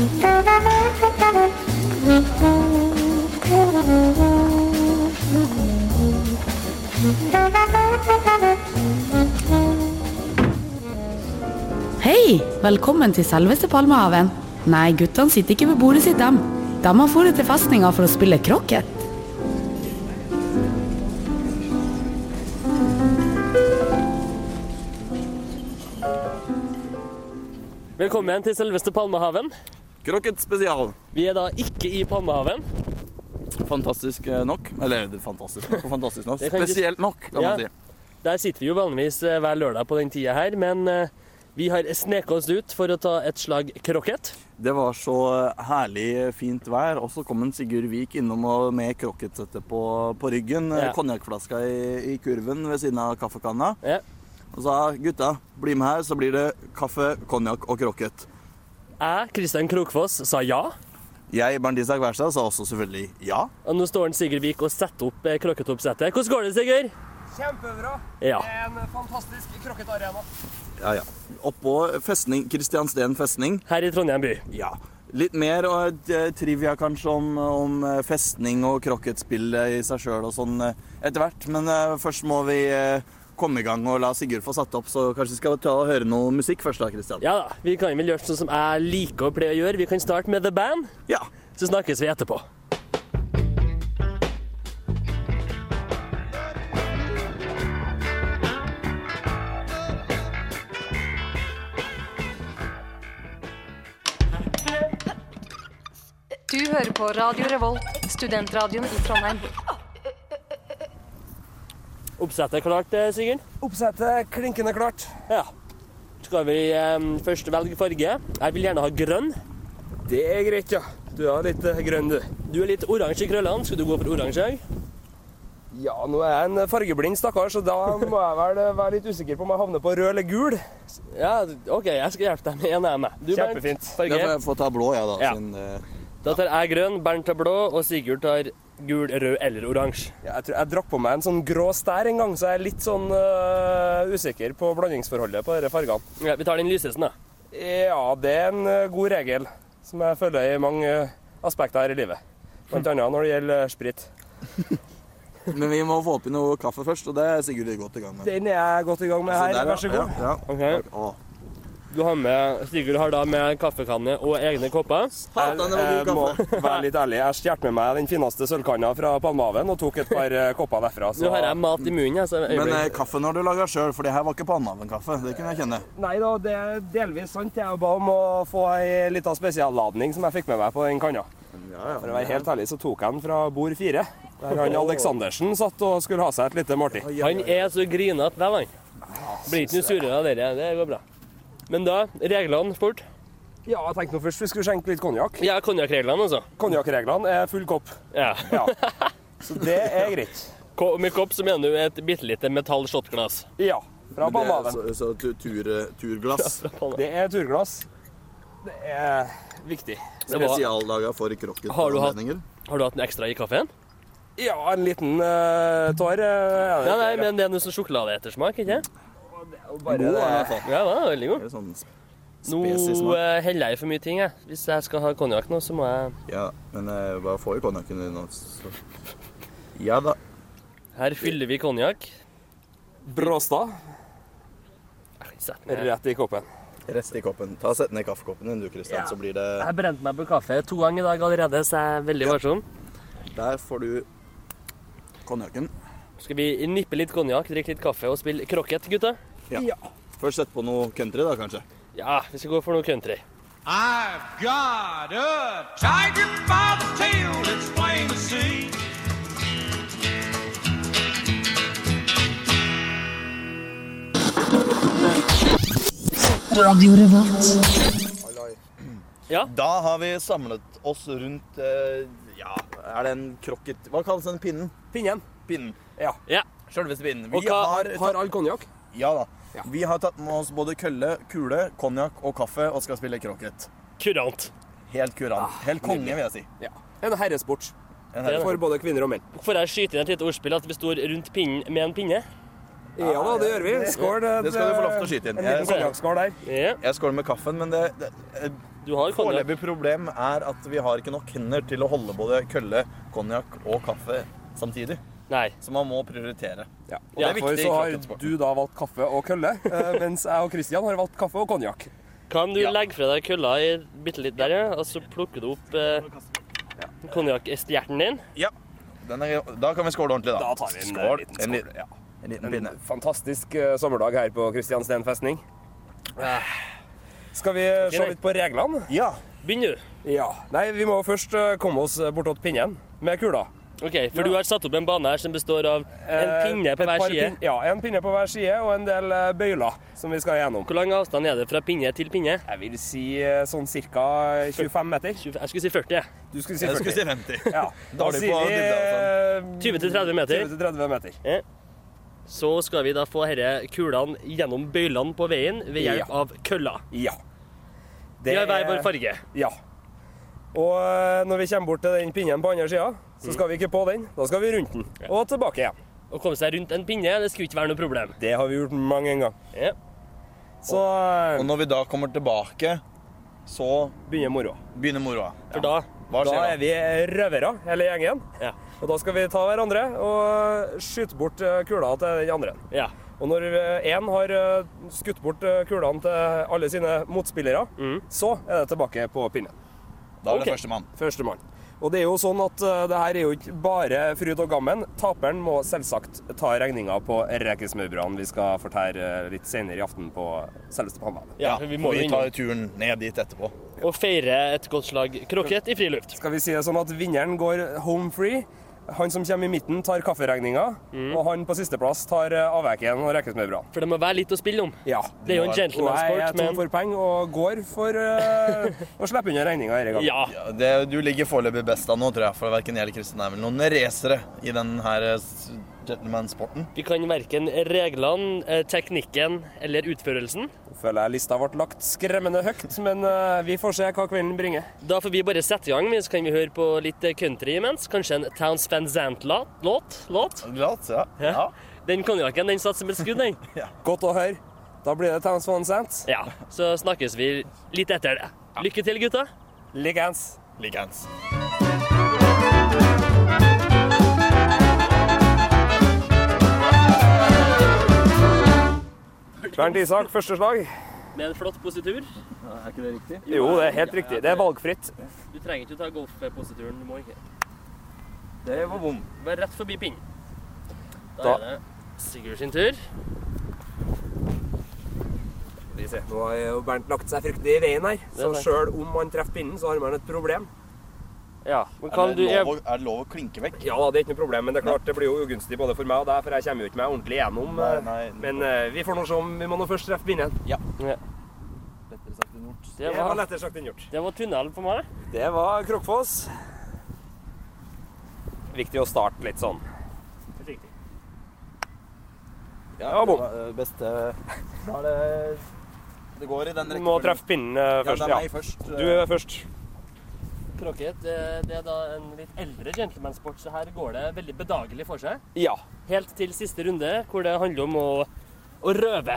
Hei! Velkommen til selveste Palmehaven. Nei, guttene sitter ikke ved bordet sitt, dem. De har dratt til festninga for å spille krokket. Velkommen til selveste Palmehaven. Krokket spesial. Vi er da ikke i Palmehaven. Fantastisk eh, nok. Eller er fantastisk nok og fantastisk nok. Spesielt nok, kan Ja. man si. Der sitter vi jo vanligvis eh, hver lørdag på den tida her, men eh, vi har sneket oss ut for å ta et slag krokket. Det var så herlig fint vær, og så kom en Sigurd Vik innom og med krokketsettet på, på ryggen. Ja. Konjakkflaska i, i kurven ved siden av kaffekanna. Ja. Og sa gutta, bli med her, så blir det kaffe, konjakk og krokket. Jeg, Kristian Krokfoss, sa ja. Jeg, Bernt Isak Wærstad, sa også selvfølgelig ja. Og nå står Sigurd Vik og setter opp eh, krokketoppsettet. Hvordan går det, Sigurd? Kjempebra. Ja. Det en fantastisk krokketarena. Ja, ja. Oppå festning, Kristiansten festning. Her i Trondheim by. Ja. Litt mer og eh, trivia kanskje om, om eh, festning og krokketspillet i seg sjøl og sånn etter hvert. Men først må vi komme i gang og la Sigurd få satt opp, så kanskje vi skal ta og høre noe musikk først da, Kristian? Ja da, vi kan vel gjøre sånn som jeg liker å pleie å gjøre. Vi kan starte med The Band, Ja. så snakkes vi etterpå. Du hører på Radio Revolt, studentradioen i Trondheim. Oppsettet klart, eh, Sigurd? Oppsettet klinkende klart. Ja. Skal vi eh, først velge farge? Jeg vil gjerne ha grønn. Det er greit, ja. Du er litt eh, grønn, du. Du er litt oransje i krøllene. Skal du gå for oransje? Ja, nå er jeg en fargeblind stakkar, så da må jeg vel være litt usikker på om jeg havner på rød eller gul. Ja, OK, jeg skal hjelpe deg med en ene. Du, Bernt, Kjempefint. Da får jeg få ta blå, jeg, da. Ja. Sin, uh, Da tar jeg grønn, Bernt tar blå, og Sigurd tar gul, rød eller oransje. Ja, jeg, tror, jeg drakk på meg en sånn grå stær en gang, så jeg er litt sånn uh, usikker på blandingsforholdet på disse fargene. Ja, vi tar den lysesten, da. Ja, det er en øh, god regel som jeg følger i mange øh, aspekter her i livet. Blant annet når det gjelder sprit. Men vi må få oppi noe kaffe først, og det er Sigurd godt i gang med. Den er jeg godt i gang med Så her. der. Vær så god. Ja, ja. Ok. Du har med, Sigurd har da med kaffekanne og egne kopper. Jeg, det Jeg må være litt ærlig. Jeg stjal med meg den fineste sølvkanna fra Palmehaven og tok et par øh, kopper derfra. Så... Nå har jeg mat i munnen. Altså, Men eh, kaffen har du laga sjøl, for det her var ikke Palmehaven-kaffe. Det kunne jeg kjenne. Nei da, det er delvis sant. Jeg ba om å få ei lita spesialladning som jeg fikk med meg på den kanna. Ja, For å være helt ærlig så tok jeg den fra bord fire, der han Aleksandersen satt og skulle ha seg et lite måltid. Han er så grinete, vel, han. Blir ikke noe surere av dere. Det går bra. Men da, reglene fort. Ja, jeg tenkte nå først vi skulle skjenke litt konjakk. Ja, konjakkreglene, altså. Konjakkreglene er full kopp. Ja. Ja. Så det er greit. Ko- Med kopp så mener du et bitte lite metall-shotglass. Ja. Fra Palmehaven. Så, så tur, turglass. Det er turglass. Det er viktig. Spesiallaga for krokket. Har du hatt- anledninger. Har du hatt en ekstra i kaffen? Ja, en liten uh, tår. Uh, Ja, nei, men det er noe sånn sjokoladeettersmak, ikke bare God, i det. hvert fall. Ja, det er veldig god. Det er sånn Nå eh, heller jeg i for mye ting, jeg. Hvis jeg skal ha konjakk nå, så må jeg Ja, men jeg bare får jo konjakken din nå. så- Ja da. Her fyller vi konjakk. Bråstad rett i koppen. Rett i koppen. Ta Sett ned kaffekoppen din, du, Kristian, Ja. så blir det Jeg brente meg på kaffe to ganger i dag allerede, så jeg er veldig varsom. Der får du konjakken. Skal vi nippe litt konjakk, drikke litt kaffe og spille krokket, gutta? Ja. Først sett på noe country, da, kanskje. Ja, vi skal gå for noe country. I've got a tiger by the tail, it's plain to see. Ja, Da har vi samlet oss rundt eh, Ja, er det en krokket Hva kalles den pinnen? Pinnen. Pinnen. Ja. ja. Sjølveste pinnen. Og hva- har, Har all konjakk? ja da. Vi har tatt med oss både kølle, kule, konjakk og kaffe og skal spille krokket. kurant. Helt kurant. Helt konge, vil jeg si. Ja. En herresport. En Det er For både kvinner og menn. Får jeg skyte inn et lite ordspill at vi står rundt pinnen med en pinne? Ja da, det gjør vi. Skål. Det skal du få lov til å skyte inn. En liten konjakkskål der. Ja. Jeg skåler med kaffen, men det, det, Du har. Foreløpig problem er at vi har ikke nok hender til å holde både kølle, konjakk og kaffe samtidig. Nei. Så man må prioritere. Ja. Og det er Derfor så har du da valgt kaffe og kølle, eh, mens jeg og Kristian har valgt kaffe og konjakk. Kan du Ja. legge fra deg kølla i bitte litt der, ja, og så plukker du opp eh, konjakkestjerten din? Ja. Den er, da kan vi skåle ordentlig, da. Da tar vi en eh, Skål. liten En, skål. liten- Ja. en liten En pinne. fantastisk uh, sommerdag her på Kristiansten festning. Skal vi okay, se litt på reglene? Ja. Begynn du. Ja. Nei, vi må først uh, komme oss bortåt pinnen med kula. OK, for du har satt opp en bane her som består av en Eh, pinne på et hver side. pin- Ja, en pinne på hver side og en del eh, bøyler som vi skal gjennom. Hvor lang avstand er det fra pinne til pinne? Jeg vil si eh, sånn ca. 25 meter. 20 Jeg skulle si 40. jeg. Du skulle si Jeg skulle si 50. Ja, da da sier vi dybde, 20-30 meter. 20-30 meter. Så skal vi da få disse kulene gjennom bøylene på veien ved hjelp Ja. av køller. Ja. Vi har hver er- vår farge. Ja. Og eh, når vi kommer bort til den pinnen på andre sida, så skal vi ikke på den. Da skal vi rundt den. Og tilbake igjen. Å komme seg rundt en pinne, det skulle ikke være noe problem. Det har vi gjort mange ganger. Ja. Så eh, Og når vi da kommer tilbake, så begynner moroa. begynner moroa. For da Hva Da er vi røvere, hele gjengen. Ja. Og da skal vi ta hverandre og skyte bort eh, kula til den andre. Ja. Og når én har eh, skutt bort eh, kulene til alle sine motspillere, Mm. så er det tilbake på pinnen. Da er det Ok. førstemann. Førstemann. Og det er jo sånn at uh, det her er jo ikke bare fryd og gammen. Taperen må selvsagt ta regninga på rekesmørbrødene vi skal fortære litt senere i aften på selveste Palmehavet. ja, vi må jo tar turen ned dit etterpå. og feire et godt slag krokett i friluft. Skal vi si det sånn at vinneren går home free. Han som kommer i midten, tar kafferegninga, Mm. og han på sisteplass tar eh, avveken og rekesmørbrødene. For det må være litt å spille om. Ja. Det er jo en Og jeg er gentlemansport, tom men for penger og går for uh, å slippe unna regninga denne gangen. ja. Ja, det, du ligger foreløpig best an nå, tror jeg, for verken jeg eller Kristin er vel noen racere i den her s- gentleman-sporten. Vi kan verken reglene, eh, teknikken eller utførelsen. Føler jeg lista ble lagt skremmende høyt, men eh, vi får se hva kvelden bringer. Da får vi bare sette i gang, så kan vi høre på litt eh, country imens. Kanskje en Towns Van Zant-låt? Låt? Låt? Ja. Ja. ja. Den konjakken den satser et skudd, den. Godt å høre. Da blir det Towns Van Zant. Ja, så snakkes vi litt etter det. Lykke til, gutta. Likens. Likeens. Bernt Isak, første slag. Med en flott positur. Er ikke det riktig? Jo, det er helt riktig. Det er valgfritt. Du trenger ikke å ta golfposituren. Du må ikke. Det var bom. Bare rett forbi pinnen. Da, Da- er det Sigurd sin tur. Nå har jo Bernt lagt seg fryktelig i veien her. Så sjøl om han treffer pinnen, så har man et problem. Ja, men Er kan det, du lov, er det lov å klinke vekk? Ja, det er ikke noe problem, men det er klart det blir jo ugunstig både for meg og deg, for jeg kommer jo ikke meg ordentlig gjennom. Nei, eh, nei. Men uh, vi får nå se om vi må nå først treffe pinnen. Lettere sagt enn gjort. Det Det var var, lettere sagt enn gjort. det var tunnel for meg. Det var Krokfoss. Viktig å starte litt sånn. Ja, bom. det var, eh, Beste Da er det Det går i den Du må treffe pinnen Ja, først. det er Ja, meg først. Du er først. Krokket det, det er da en litt eldre gentlemansport, så her går det veldig bedagelig for seg. Ja. Helt til siste runde, hvor det handler om å, å røve.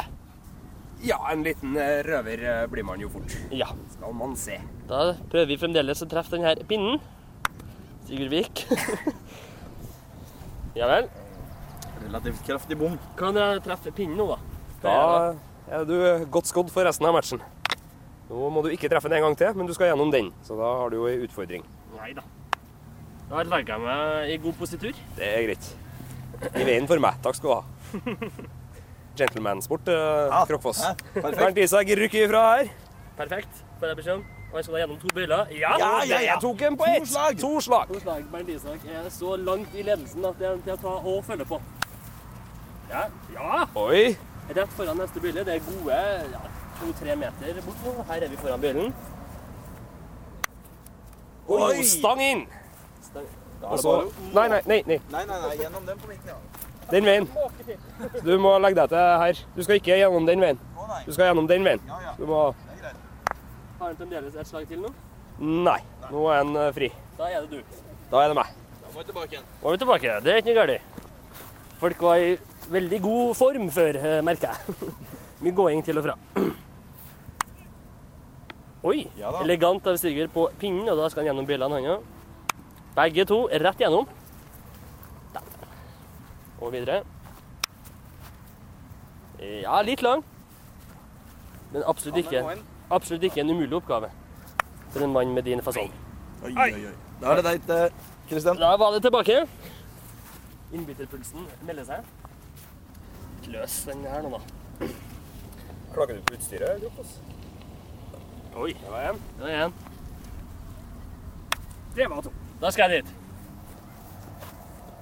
Ja, en liten eh, røver eh, blir man jo fort. Ja. Skal man se. Da prøver vi fremdeles å treffe denne pinnen. Sigurd Vik. ja vel. Relativt kraftig bom. Kan jeg treffe pinnen nå, da? Da er du godt skodd for resten av matchen. Nå må du ikke treffe den en gang til, men du skal gjennom den. Så da har du jo ei utfordring. Nei da. Da legger jeg meg i god positur. Det er greit. I veien for meg. Takk skal du ha. Gentlemansport, eh, Ja. Krokfoss. Ja. Bernt Isak rykker ifra her. Perfekt. Får jeg beskjed om. Og jeg skal da gjennom to bøyler. Ja! Ja, ja, ja. Jeg tok en på To ett. slag. To slag. To slag. Bernt Isak er så langt i ledelsen at det er til å ta og følge på. Ja. ja. Oi. Rett foran neste bøyle. Det er gode ja, to-tre meter bort nå. Her er vi foran bøylen. Oi. Stang inn. Stang. Altså, så Nei, nei, nei. nei. Nei, nei, nei, gjennom den på midten, ja. Den veien. Så Du må legge deg til her. Du skal ikke gjennom den veien. Du skal gjennom den veien. Du må. Har han fremdeles et slag til nå? Nei. Nå er han eh, fri. Da er det du. Da er det meg. Da må vi tilbake igjen. Må vi tilbake. Det er ikke noe galt. Folk var i veldig god form før, eh, merker jeg. Mye gåing til og fra. Oi! Ja da. Elegant av Sigurd på pinnen, og da skal han gjennom bjellene, han òg. Begge to rett gjennom. Der. Og videre. Ja, litt lang. Men absolutt ikke, absolutt ikke en umulig oppgave for en mann med din fasong. Oi, oi, oi. Da er det deg, eh, Kristian. Da var det tilbake. Innbytterpulsen melder seg. Løs den her nå, da. Klager du på utstyret, Groppås? Oi, det var en. Det var én. Det var to. Da skal jeg dit.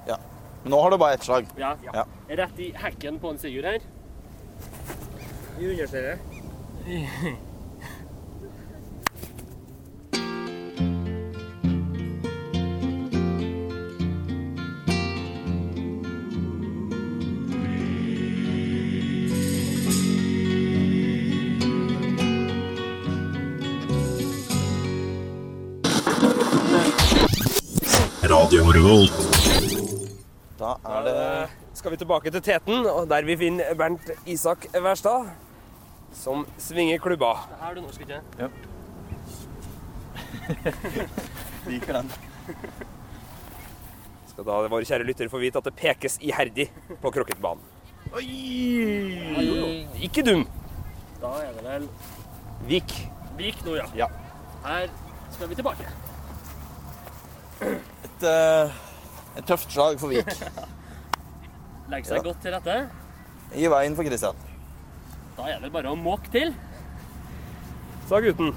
Ja. Nå har du bare ett slag. Ja. Ja. Rett i hekken på en Sigurd her. I understellet. Da er det Skal vi tilbake til Teten, og der vi finner Bernt Isak Wærstad, som svinger klubba. Det her du norsk, ikke Ja. Liker den. Skal da våre kjære lyttere få vite at det pekes iherdig på krokketbanen. Ikke dum. Da er det vel Vik. Vik nå, ja. Ja. Her skal vi tilbake. Et, eh, et tøft slag for Vik. Legge seg Ja. godt til rette. I veien for Kristian. Da er det bare å måke til. Sa gutten.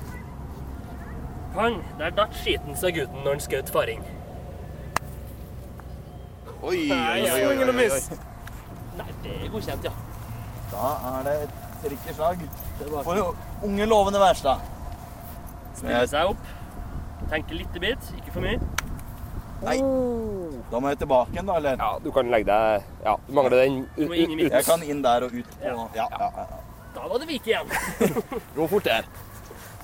Pang! Der datt skiten, sa gutten når han skjøt faring. Oi, oi, oi, oi, oi, oi. Nei, det er godkjent, ja. Da er det et riktig slag for unge, lovende Wærstad. Stille seg opp. Tenke litt bit, ikke for mye. Nei. Da må jeg tilbake igjen, da, eller? Ja, du kan legge deg Ja, du mangler den midten. Jeg kan inn der og ut Ja. Ja, ja, ja. Da var det Vik igjen. Gå fort der.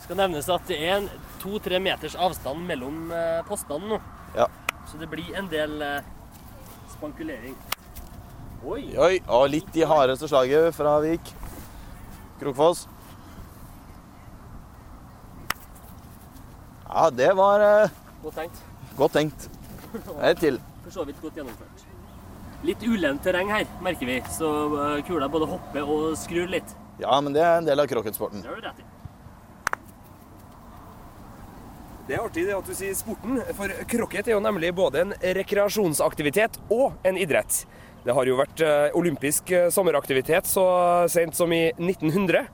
skal nevnes at det er en to-tre meters avstand mellom eh, postene nå. Ja. Så det blir en del eh, spankulering. Oi! Oi, og litt i hardeste slaget fra Vik. Krokfoss. Ja, det var eh, Godt tenkt. godt tenkt. Et til. For så vidt godt gjennomført. Litt ulendt terreng her, merker vi, så eh, kula både hopper og skrur litt. Ja, men det er en del av krokketsporten. Det har du rett i. Det er artig det at du sier sporten, for krokket er jo nemlig både en rekreasjonsaktivitet og en idrett. Det har jo vært eh, olympisk eh, sommeraktivitet så sent som i 1900,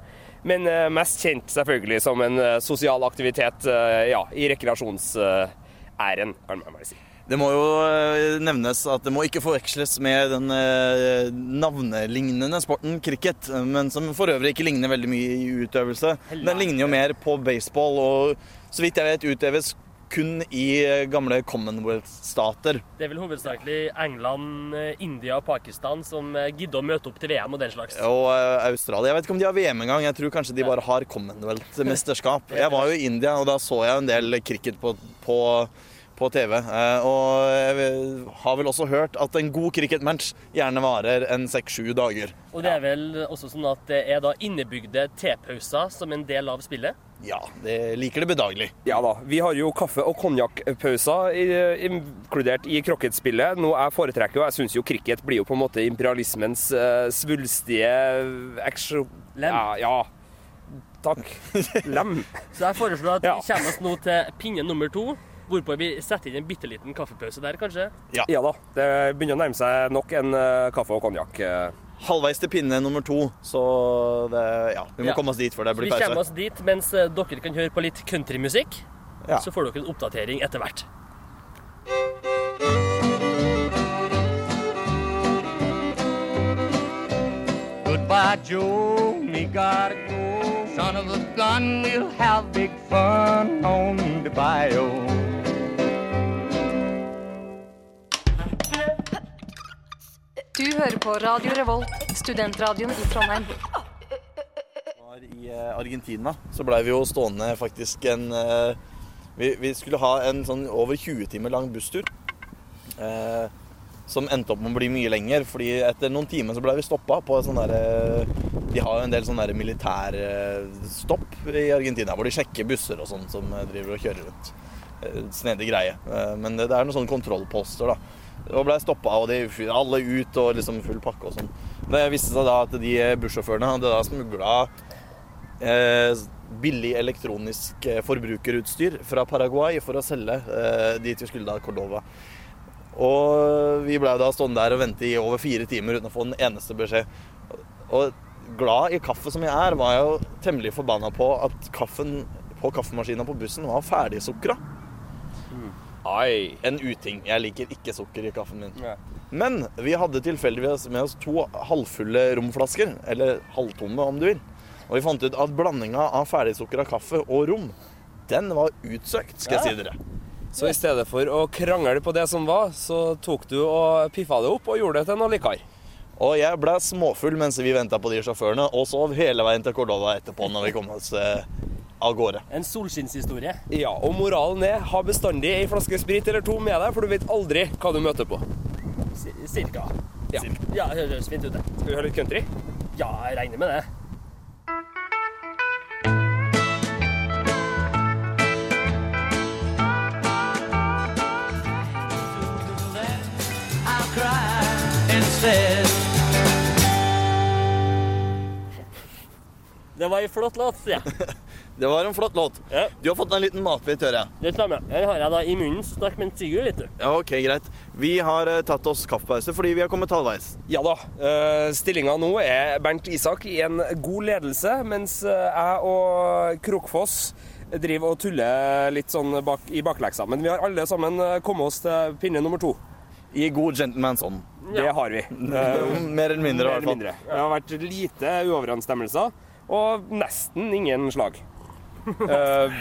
men mest kjent selvfølgelig som en sosial aktivitet ja, i rekreasjonsæren, kan man vel si. Det må jo eh, nevnes at det må ikke forveksles med den eh, navnelignende sporten cricket, men som for øvrig ikke ligner veldig mye i utøvelse. Den ligner jo mer på baseball, og så vidt jeg vet utøves kun i eh, gamle Commonwealth-stater. Det er vel hovedsakelig England, India og Pakistan som gidder å møte opp til VM og den slags. Og Australia. Jeg vet ikke om de har VM engang. Jeg tror kanskje de bare har Commonwealth-mesterskap. Jeg var jo i India, og da så jeg en del cricket på, på, på TV. Eh, Og jeg har vel også hørt at en god cricketmatch gjerne varer en seks-sju dager. Og det er vel også sånn at det er da innebygde tepauser som en del av spillet. Ja, det liker det bedagelig. Ja da, vi har jo kaffe- og konjakkpauser inkludert i krokketspillet. Noe jeg foretrekker, og jeg syns jo cricket blir jo på en måte imperialismens eh, svulstige action... Lem. Ja, ja. Takk. Lem. Så jeg foreslår at Ja. vi kommer oss nå til pinne nummer to, hvorpå vi setter inn en bitte liten kaffepause der, kanskje. Ja da, det begynner å nærme seg nok en eh, kaffe og konjakk. eh. Halvveis til pinne nummer to, så det, ja, vi må Ja. komme oss dit før det Så pause. vi kommer oss dit mens eh, dere kan høre på litt countrymusikk. Ja. Så får dere en oppdatering etter hvert. Goodbye, Joe, me gotta go. Son of a gun, we'll have big fun on the bio. Du hører på Radio Revolt, studentradioen i Trondheim. var i eh, Argentina, så blei vi jo stående faktisk en eh, vi, vi skulle ha en sånn over 20 timer lang busstur. Eh, som endte opp med å bli mye lenger. fordi etter noen timer så ble vi stoppa på et sånn derre De har jo en del sånne militærstopp i Argentina hvor de sjekker busser og sånn som driver og kjører rundt. Eh, Snedig greie. Eh, Men det er noen sånne kontrollposter, da. Og ble stoppa, og de, alle ut og liksom full pakke og sånn. Det viste seg da at de bussjåførene hadde da smugla eh, billig elektronisk eh, forbrukerutstyr fra Paraguay for å selge eh, dit vi skulle da, Cordova. Og vi ble da stående der og vente i over fire timer uten å få en eneste beskjed. Og glad i kaffe som jeg er, var jeg jo temmelig forbanna på at kaffen på kaffemaskina på bussen var ferdigsukra. Ai. En uting. Jeg liker ikke sukker i kaffen min. Ja. Men vi hadde tilfeldigvis med oss to halvfulle romflasker, eller halvtomme om du vil. Og vi fant ut at blandinga av ferdigsukra kaffe og rom, den var utsøkt, skal jeg si dere. Så i stedet for å krangle på det som var, så tok du og piffa det opp og gjorde det til noe likere. Og jeg ble småfull mens vi venta på de sjåførene, og sov hele veien til Cordova etterpå når vi kom oss eh, av gårde. En solskinnshistorie. Ja, og moralen er ha bestandig ei flaske sprit eller to med deg, for du vet aldri hva du møter på. C- Cirka. Ja. Ja, det høres fint ut, det. Skal vi høre litt country? Ja, jeg regner med det. Det var en flott låt, sier jeg. Det var en flott låt. Ja. Du har fått en liten matbit, hører jeg. Det stemmer. Her har jeg da i munnen snakk med en Sigurd litt, du. Ja, ok, greit. Vi har eh, tatt oss kaffepause fordi vi har kommet halvveis. Ja da. Uh, Stillinga nå er Bernt Isak i en god ledelse, mens eh, jeg og Krokfoss driver og tuller litt sånn bak, i bakleksa. Men vi har alle sammen kommet oss til pinne nummer to. I god gentleman's ånd. Det har vi. Mer eller mindre, i hvert fall. Det har vært lite uoverensstemmelser, og nesten ingen slag. Eh,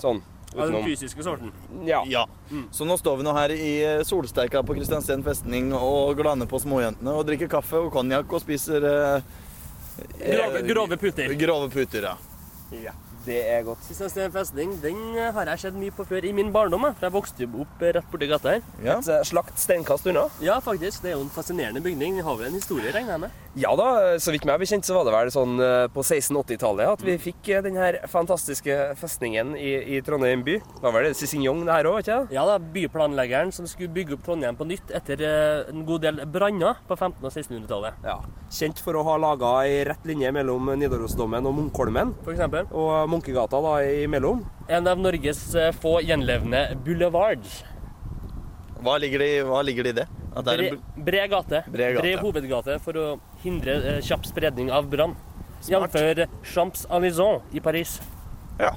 sånn. Av den fysiske sorten. Ja. Ja. Så nå står vi nå her i eh, solsteika på Kristiansand festning og glaner på småjentene og drikker kaffe og konjakk og spiser eh, Grove, grove puter. grove puter. Ja. ja. Det er godt. Kristiansand festning den har jeg sett mye på før i min barndom. jeg. For jeg vokste jo opp rett borti gata her. Ja. Et eh, slakt steinkast unna. Ja, faktisk. Det er jo en fascinerende bygning. Den har vel en historie, regner jeg med. Ja da, så vidt meg bekjent så var det vel sånn eh, på 1680-tallet at vi fikk eh, den her fantastiske festningen i, i Trondheim by. Det var vel Cicignon det her òg, ikke sant? Ja da, Byplanleggeren som skulle bygge opp Trondheim på nytt etter eh, en god del branner på 1500- og 1600-tallet, Ja. Kjent for å ha laga ei rett linje mellom Nidarosdomen og Munkholmen. f.eks. Og Munkegata da imellom. En av Norges få gjenlevende boulevards. Hva, ligger det, i- hva ligger det i det? At det er Bre, bred gate. Bred gate. hovedgate for å hindre eh, kjapp spredning av brann. Jf. Champs-Alison i Paris. ja.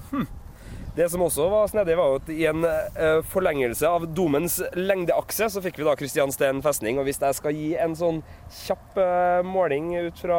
Det som også var snedig, var at i en eh, forlengelse av domens lengdeakse, så fikk vi da Kristiansten festning. Og hvis jeg skal gi en sånn kjapp eh, måling ut fra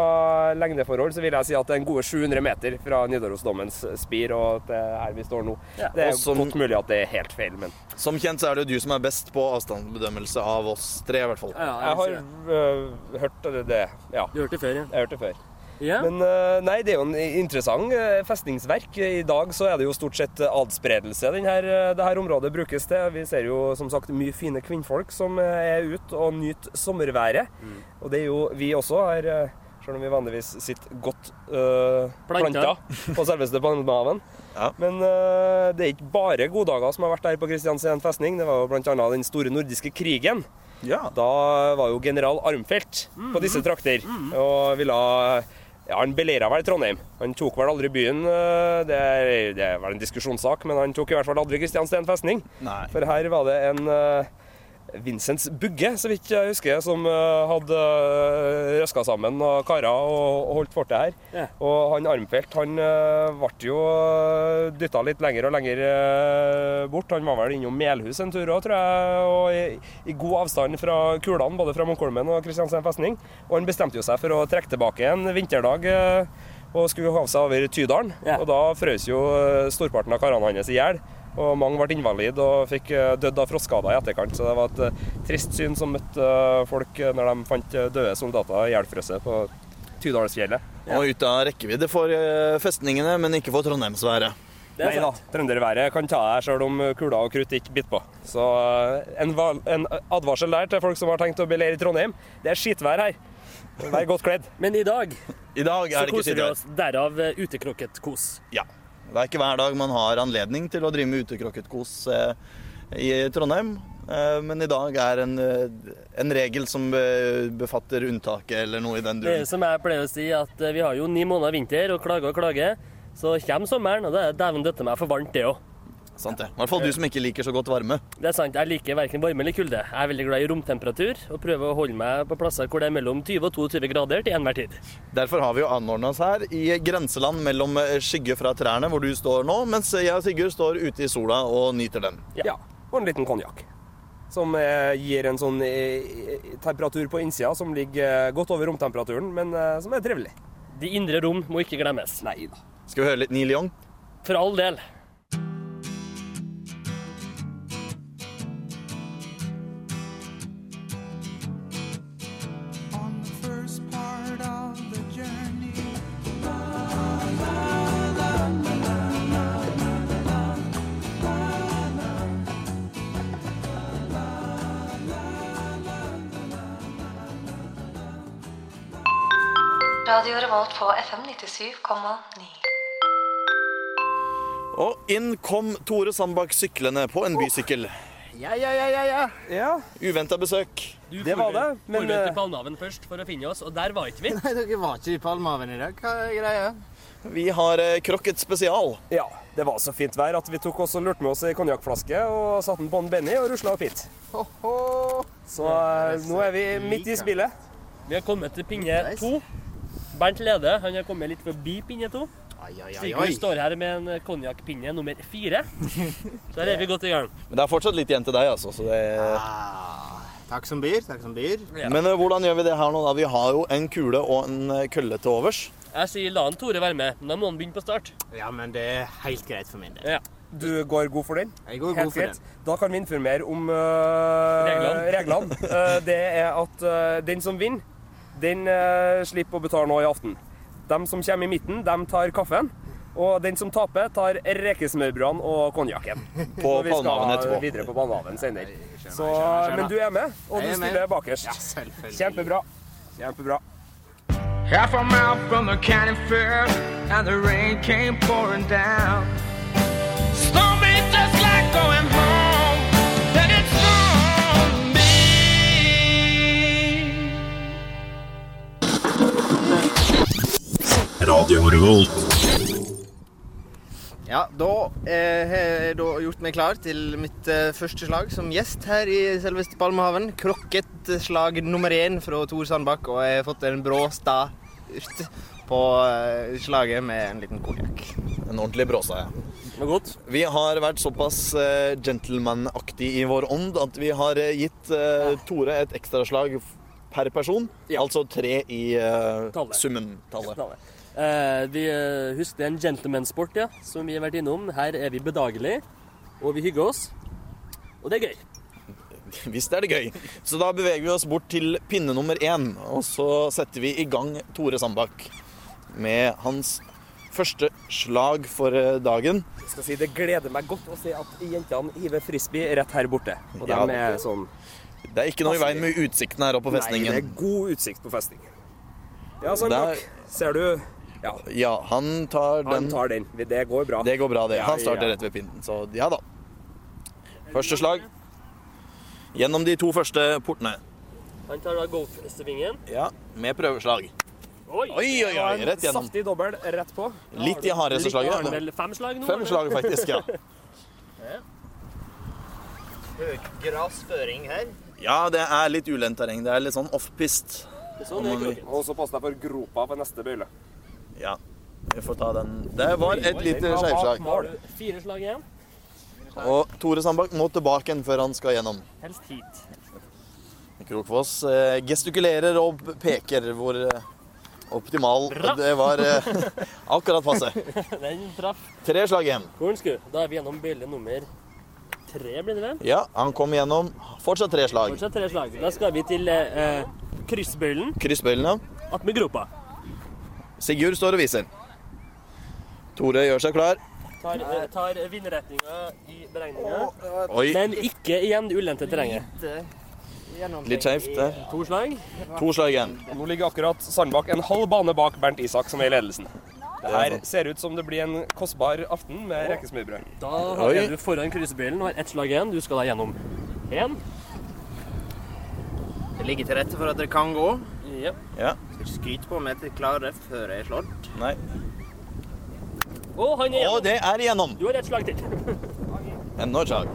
lengdeforhold, så vil jeg si at det er en gode 700 meter fra Nidarosdommens spir og er her vi står nå. Ja. Det er som- godt mulig at det er helt feil, men Som kjent så er det jo du som er best på avstandsbedømmelse av oss tre, i hvert fall. Ja, jeg har øh, hørt det. det. Ja, Du hørte det før, ja. jeg hørte det før. Ja. Men øh, nei, det er jo en interessant øh, festningsverk. I dag så er det jo stort sett adspredelse denne, øh, det her området brukes til. Vi ser jo som sagt mye fine kvinnfolk som er ute og nyter sommerværet. Mm. Og det er jo vi også her, selv om vi vanligvis sitter godt øh, Planta. planta på selveste Palmehaven. Ja. Men øh, det er ikke bare goddager som har vært der på Kristiansand festning. Det var jo bl.a. den store nordiske krigen. Ja. Da var jo general Armfelt på disse trakter og ville ja, Han beleira vel Trondheim. Han tok vel aldri byen. eh, Det er, det er vel en diskusjonssak, men han tok i hvert fall aldri Kristiansten festning. Nei. For her var det en uh, Vincents Bugge, så vidt jeg husker, som eh, hadde uh, røska sammen og karer og, holdt fortet her. Ja. Og han Armfelt han ble jo uh, dytta litt lenger og lenger eh, bort. Han var vel innom Melhus en tur òg, tror jeg. Og i, i god avstand fra kulene, både fra Munkholmen og Kristiansand festning. Og han bestemte jo seg for å trekke tilbake en vinterdag. eh, og skulle ha seg over Tydalen. Ja. Og da frøs jo eh, storparten av karene hans i hjel. Og mange ble invalid og fikk eh, dødd av frostskader i etterkant. Så det var et eh, trist syn som møtte eh, folk når de fant døde soldater ihjelfrosset på Tydalsfjellet. Og ute av rekkevidde for festningene, men ikke for trondheimsværet. Nei da, trønderværet kan ta deg sjøl om kula og krutt ikke biter på. Så en, val- en advarsel der til folk som har tenkt å beleire Trondheim. Det er skitvær her. Vær godt kledd. Men i dag I dag så er koser vi oss. Derav utekrokketkos. Ja. Det er ikke hver dag man har anledning til å drive med utekrokketkos eh, i Trondheim. Eh, men i dag er en, eh, en regel som befatter unntaket, eller noe i den duren. Det som jeg pleier å si, at vi har jo ni måneder vinter og klager og klager. Så kommer sommeren, og det er dæven døtte meg for varmt, det òg. Sant det. I hvert fall du som ikke liker så godt varme. Det er sant, jeg liker verken varme eller kulde. Jeg er veldig glad i romtemperatur og prøver å holde meg på plasser hvor det er mellom 20 og 22 grader til enhver tid. Derfor har vi jo anordna oss her i grenseland mellom eh, skygge fra trærne, hvor du står nå, mens jeg og Sigurd står ute i sola og nyter den. Ja. Og en liten konjakk. Som eh, gir en sånn eh, temperatur på innsida som ligger godt over romtemperaturen, men som er trivelig. De indre rom må ikke glemmes. Nei da. Skal vi høre litt Neil Young? For all del. 97,9. Og inn kom Tore Sandbakk syklende på en bysykkel. Ja, ja, ja, ja, ja. ja. Uventa besøk. Du Det var det, men, Men, eh, Palmehaven først for å finne oss, og der var ikke vi. Nei, dere var ikke i Palmehaven i dag. Hva er greia? Vi har eh, krokket spesial. ja. Det var så fint vær at vi tok oss og lurte med oss ei konjakkflaske og satte den på en Benny og rusla opp hit. Ho-ho. Så eh, nå er vi midt i spillet. Vi har kommet til pinne to. Bernt Lede han har kommet litt forbi pinne to. Sigurd står her med en konjakkpinne nummer fire. Så der er vi godt i gang. Men det er fortsatt litt igjen til deg, altså. Så det... Ah, takk som byr, takk som byr. Ja. Men uh, hvordan gjør vi det her nå? da? Vi har jo en kule og en eh, kølle til overs. Jeg sier la en Tore være med, men da må han begynne på start. Ja, men det er helt greit for min del. Ja. Du går god for den? Jeg går god for greit. den. Da kan vi informere om uh, Reglene. reglene. Uh, det er at den som vinner, den øh, slipper å betale nå i aften. De som kommer i midten, de tar kaffen. Og den som taper, tar rekesmørbrødene og konjakken. På Når vi skal etterpå. videre på Palmehaven senere. Så, men du er med, og du er stiller bakerst. Kjempebra. Kjempebra. Half a mile from the county fair, and the rain came pouring down. Ja, da eh, har jeg da gjort meg klar til mitt eh, første slag som gjest her i selveste Palmehaven. Krokketslag nummer én fra Tor Sandbakk, og jeg har fått en brå start på eh, slaget med en liten konjakk. En ordentlig bråsa, ja. Godt. Vi har vært såpass uh, gentleman-aktig i vår ånd at vi har eh, gitt eh, Tore et ekstraslag per person. Ja. Altså tre i eh, Tallet. summen. Tallet. Eh, vi eh, husker det er en gentleman-sport, ja, som vi har vært innom. Her er vi bedagelig, og vi hygger oss. Og det er gøy. Visst er det gøy. Så da beveger vi oss bort til pinne nummer én, og så setter vi i gang Tore Sandbakk med hans første slag for eh, dagen. Jeg skal si, Det gleder meg godt å se at jentene hiver frisbee rett her borte. Og Ja. de er sånn Det er ikke noe i veien med utsikten her oppe på festningen. Nei, det er god utsikt på festningen. Ja, Sandbakk. Ser du? Ja, Ja, han tar han den. tar den. Det går bra. Det går bra, det. Han starter ja. rett ved pinnen. Så ja da. Første slag. Gjennom de to første portene. Han tar da golfsvingen. Ja, med prøveslag. Oi! Oi, oi, oi, rett gjennom. Saftig dobbel rett på. Litt i hardeste slaget. vel fem slag nå? Fem slag, faktisk, ja. Grasføring her. Ja, det er litt ulendt terreng. Det er litt sånn off-pist. Sånn. Og så pass deg for gropa på neste bøyle. Ja, vi får ta den. Det var et lite skeivslag. Fire slag igjen? Og Tore Sandbakk må tilbake igjen før han skal gjennom. Helst hit. Krokfoss eh, gestikulerer og peker hvor eh, optimal Bra. det var eh, akkurat passe. Den traff. Tre slag igjen. Kornsku. Da er vi gjennom bøyle nummer tre, blir det vel? Ja, han kom gjennom. Fortsatt tre slag. Fortsatt tre slag. Da skal vi til eh, kryssbøylen ja attmed gropa. Sigurd står og viser. Tore gjør seg klar. Tar, tar vindretninga i beregninga. Men ikke igjen det ulendte terrenget. litt skjevt der. To slag. To slag igjen. Nå ligger akkurat Sandbakk en halv bane bak Bernt Isak, som er i ledelsen. Det her ser ut som det blir en kostbar aften med rekesmørbrød. Da er du foran kryssebilen og har ett slag igjen. Du skal da gjennom én. Det ligger til rette for at dere kan gå. Ja. Ja. Skal ikke skryte på om jeg klarer det før jeg er slått. Nei. Å, han er igjennom. Å, det er igjennom. Du har ett slag til. Enda et slag.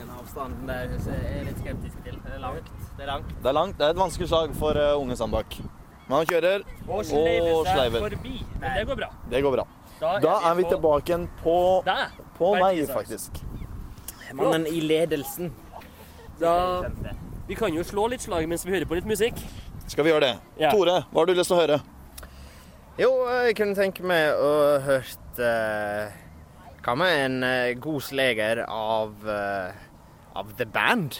Den avstanden der er jeg litt skeptisk til. Det er langt. Det er langt. Det er langt. Det er et vanskelig slag for uh, unge Sandbakk. Men han kjører, Og sleiver og sleiver. forbi. Men det går bra. Det går bra. Da er vi tilbake igjen på, Der. på meg, faktisk. Mannen i ledelsen. Da Vi kan jo slå litt slag mens vi hører på litt musikk. Skal vi gjøre det? Ja. Tore, hva har du lyst til å høre? Jo, jeg kunne tenke meg å hørt eh, Hva med en uh, god sleger av uh, av The Band?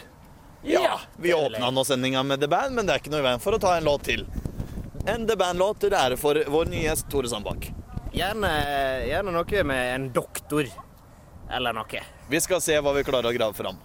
Ja, vi åpna nå sendinga med The Band, men det er ikke noe i veien for å ta en låt til. En The Band-låt til ære for vår nye gjest Tore Sandbakk. Gjerne, gjerne noe med en doktor. Eller noe. Vi skal se hva vi klarer å grave fram.